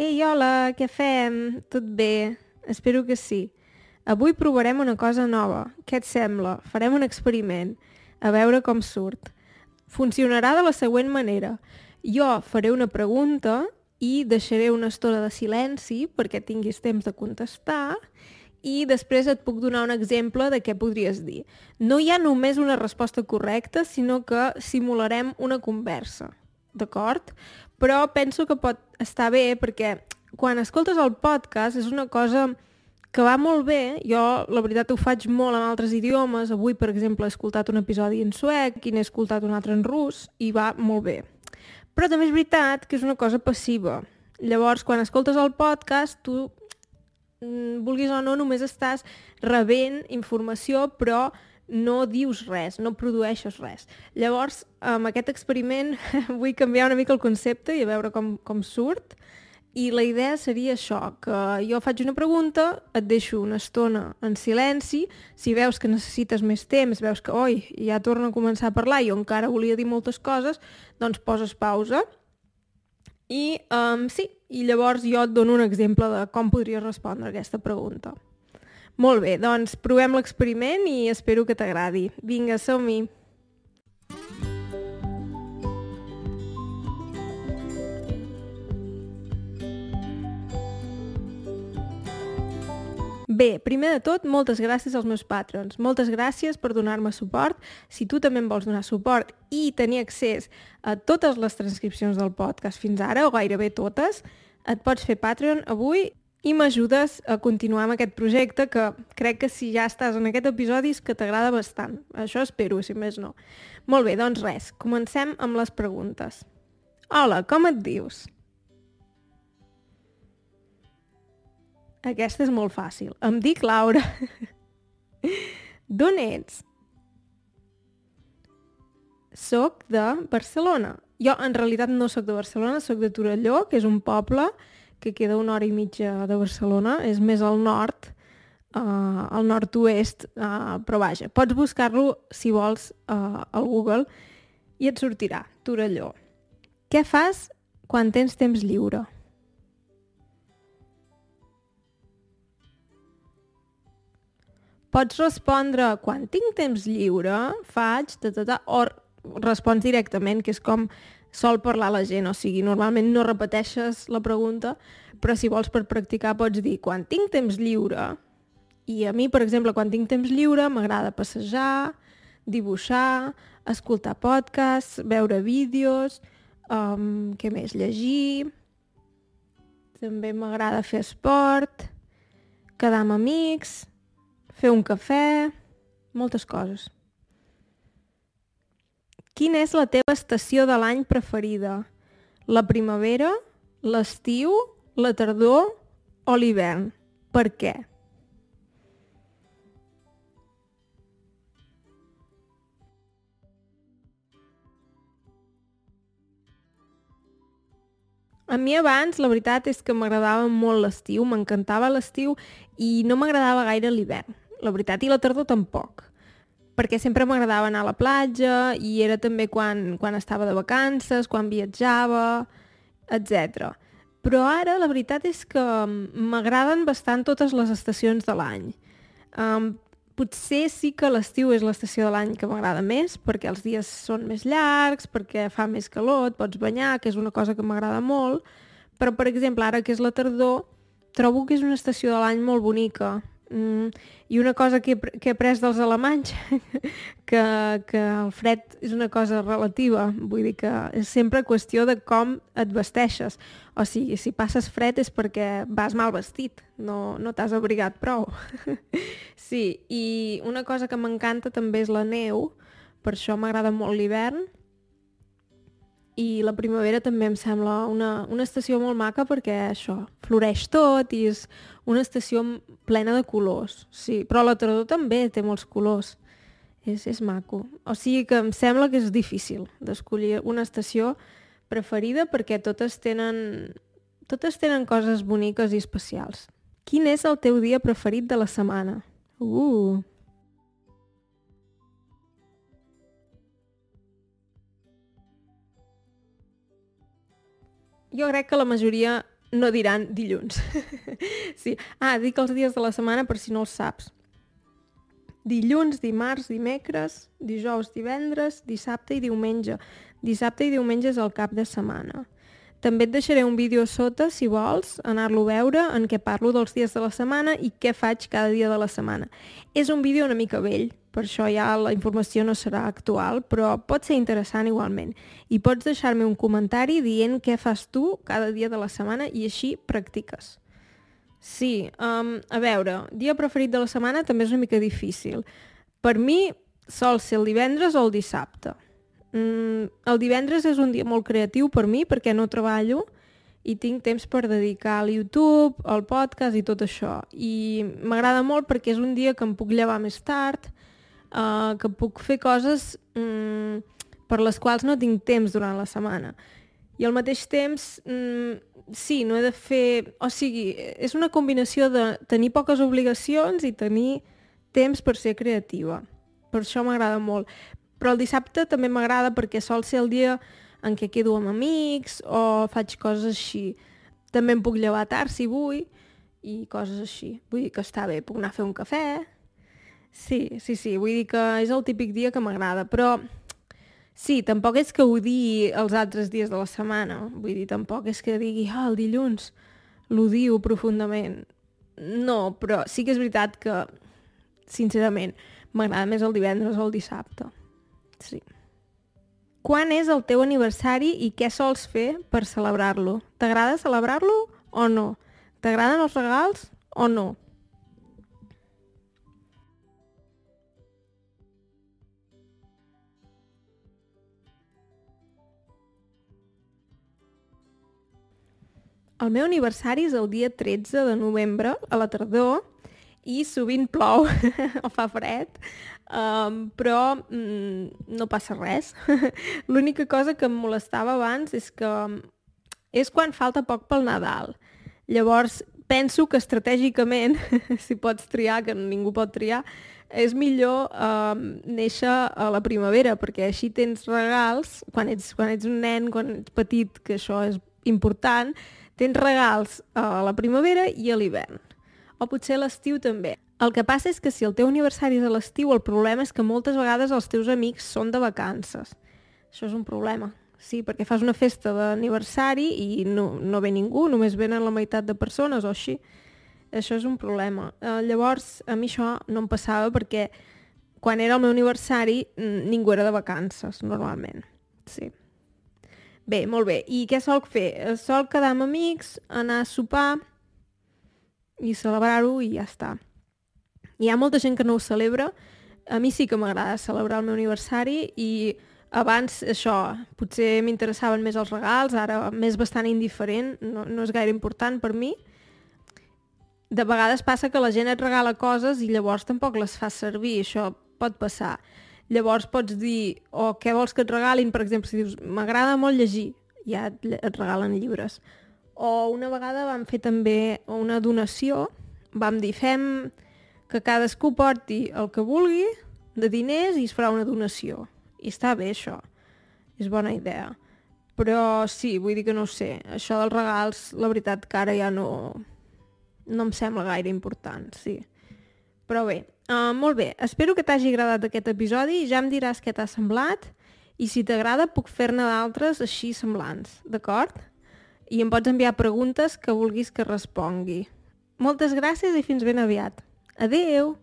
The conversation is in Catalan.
Ei, hola, què fem? Tot bé? Espero que sí. Avui provarem una cosa nova. Què et sembla? Farem un experiment. A veure com surt. Funcionarà de la següent manera. Jo faré una pregunta i deixaré una estona de silenci perquè tinguis temps de contestar i després et puc donar un exemple de què podries dir. No hi ha només una resposta correcta, sinó que simularem una conversa, d'acord? Però penso que pot estar bé perquè quan escoltes el podcast és una cosa que va molt bé. Jo, la veritat, ho faig molt en altres idiomes. Avui, per exemple, he escoltat un episodi en suec i n'he escoltat un altre en rus i va molt bé. Però també és veritat que és una cosa passiva. Llavors, quan escoltes el podcast, tu Mm, vulguis o no, només estàs rebent informació, però no dius res, no produeixes res. Llavors, amb aquest experiment vull canviar una mica el concepte i a veure com, com surt. I la idea seria això, que jo faig una pregunta, et deixo una estona en silenci, si veus que necessites més temps, veus que, oi, ja torno a començar a parlar jo encara volia dir moltes coses, doncs poses pausa i um, sí, i llavors jo et dono un exemple de com podries respondre a aquesta pregunta. Molt bé, doncs provem l'experiment i espero que t'agradi. Vinga, som-hi! Bé, primer de tot, moltes gràcies als meus patrons. Moltes gràcies per donar-me suport. Si tu també em vols donar suport i tenir accés a totes les transcripcions del podcast fins ara, o gairebé totes, et pots fer Patreon avui i m'ajudes a continuar amb aquest projecte que crec que si ja estàs en aquest episodi és que t'agrada bastant. Això espero, si més no. Molt bé, doncs res, comencem amb les preguntes. Hola, com et dius? Aquesta és molt fàcil. Em dic Laura. D'on ets? Soc de Barcelona. Jo, en realitat, no sóc de Barcelona, sóc de Torelló, que és un poble que queda una hora i mitja de Barcelona. És més al nord, uh, al nord-oest, uh, però vaja, pots buscar-lo, si vols, uh, al Google i et sortirà, Torelló. Què fas quan tens temps lliure? Pots respondre quan tinc temps lliure, faig, ta, ta, ta, o respons directament, que és com sol parlar la gent, o sigui, normalment no repeteixes la pregunta, però si vols per practicar pots dir quan tinc temps lliure, i a mi, per exemple, quan tinc temps lliure m'agrada passejar, dibuixar, escoltar podcasts, veure vídeos, um, què més, llegir, també m'agrada fer esport, quedar amb amics, fer un cafè, moltes coses. Quina és la teva estació de l'any preferida? La primavera, l'estiu, la tardor o l'hivern? Per què? A mi abans, la veritat és que m'agradava molt l'estiu, m'encantava l'estiu i no m'agradava gaire l'hivern la veritat, i la tardor tampoc perquè sempre m'agradava anar a la platja i era també quan, quan estava de vacances, quan viatjava, etc. Però ara la veritat és que m'agraden bastant totes les estacions de l'any. Um, potser sí que l'estiu és l'estació de l'any que m'agrada més, perquè els dies són més llargs, perquè fa més calor, et pots banyar, que és una cosa que m'agrada molt, però per exemple ara que és la tardor, trobo que és una estació de l'any molt bonica. Mm, I una cosa que he, que he après dels alemanys, que, que el fred és una cosa relativa, vull dir que és sempre qüestió de com et vesteixes. O sigui, si passes fred és perquè vas mal vestit, no, no t'has abrigat prou. sí, i una cosa que m'encanta també és la neu, per això m'agrada molt l'hivern, i la primavera també em sembla una, una estació molt maca perquè això, floreix tot i és una estació plena de colors, sí, però la tardor també té molts colors. És, és maco. O sigui que em sembla que és difícil d'escollir una estació preferida perquè totes tenen, totes tenen coses boniques i especials. Quin és el teu dia preferit de la setmana? Uh! Jo crec que la majoria no diran dilluns. sí. Ah, dic els dies de la setmana per si no els saps. Dilluns, dimarts, dimecres, dijous, divendres, dissabte i diumenge. Dissabte i diumenge és el cap de setmana. També et deixaré un vídeo sota, si vols, anar-lo a veure, en què parlo dels dies de la setmana i què faig cada dia de la setmana. És un vídeo una mica vell, per això ja la informació no serà actual, però pot ser interessant igualment. I pots deixar-me un comentari dient què fas tu cada dia de la setmana i així practiques. Sí, um, a veure, dia preferit de la setmana també és una mica difícil. Per mi sol ser el divendres o el dissabte. Mm, el divendres és un dia molt creatiu per mi perquè no treballo i tinc temps per dedicar al YouTube, al podcast i tot això. I m'agrada molt perquè és un dia que em puc llevar més tard, uh, que puc fer coses um, per les quals no tinc temps durant la setmana. I al mateix temps, um, sí, no he de fer... O sigui, és una combinació de tenir poques obligacions i tenir temps per ser creativa. Per això m'agrada molt. Però el dissabte també m'agrada perquè sol ser el dia en què quedo amb amics o faig coses així. També em puc llevar tard si vull i coses així. Vull dir que està bé, puc anar a fer un cafè, Sí, sí, sí, vull dir que és el típic dia que m'agrada, però sí, tampoc és que odiï els altres dies de la setmana, vull dir, tampoc és que digui, ah, el dilluns l'odio profundament. No, però sí que és veritat que, sincerament, m'agrada més el divendres o el dissabte. Sí. Quan és el teu aniversari i què sols fer per celebrar-lo? T'agrada celebrar-lo o no? T'agraden els regals o no? El meu aniversari és el dia 13 de novembre, a la tardor, i sovint plou o fa fred, um, però mm, no passa res. L'única cosa que em molestava abans és que és quan falta poc pel Nadal. Llavors, penso que estratègicament, si pots triar, que ningú pot triar, és millor um, néixer a la primavera, perquè així tens regals, quan ets, quan ets un nen, quan ets petit, que això és important, Tens regals a la primavera i a l'hivern. O potser a l'estiu també. El que passa és que si el teu aniversari és a l'estiu, el problema és que moltes vegades els teus amics són de vacances. Això és un problema. Sí, perquè fas una festa d'aniversari i no, no ve ningú, només venen la meitat de persones o així. Això és un problema. Eh, llavors, a mi això no em passava perquè quan era el meu aniversari ningú era de vacances, normalment. Sí. Bé, molt bé. I què sol fer? Sol quedar amb amics, anar a sopar i celebrar-ho i ja està. Hi ha molta gent que no ho celebra. A mi sí que m'agrada celebrar el meu aniversari i abans això, potser m'interessaven més els regals, ara m'és bastant indiferent, no, no és gaire important per mi. De vegades passa que la gent et regala coses i llavors tampoc les fa servir, això pot passar. Llavors pots dir, o oh, què vols que et regalin, per exemple, si dius, m'agrada molt llegir, ja et, et regalen llibres. O una vegada vam fer també una donació, vam dir, fem que cadascú porti el que vulgui de diners i es farà una donació. I està bé, això. És bona idea. Però sí, vull dir que no sé. Això dels regals, la veritat que ara ja no, no em sembla gaire important, sí. Però bé, uh, molt bé. Espero que t'hagi agradat aquest episodi ja em diràs què t'ha semblat i si t'agrada puc fer-ne d'altres així semblants, d'acord? I em pots enviar preguntes que vulguis que respongui. Moltes gràcies i fins ben aviat. Adeu!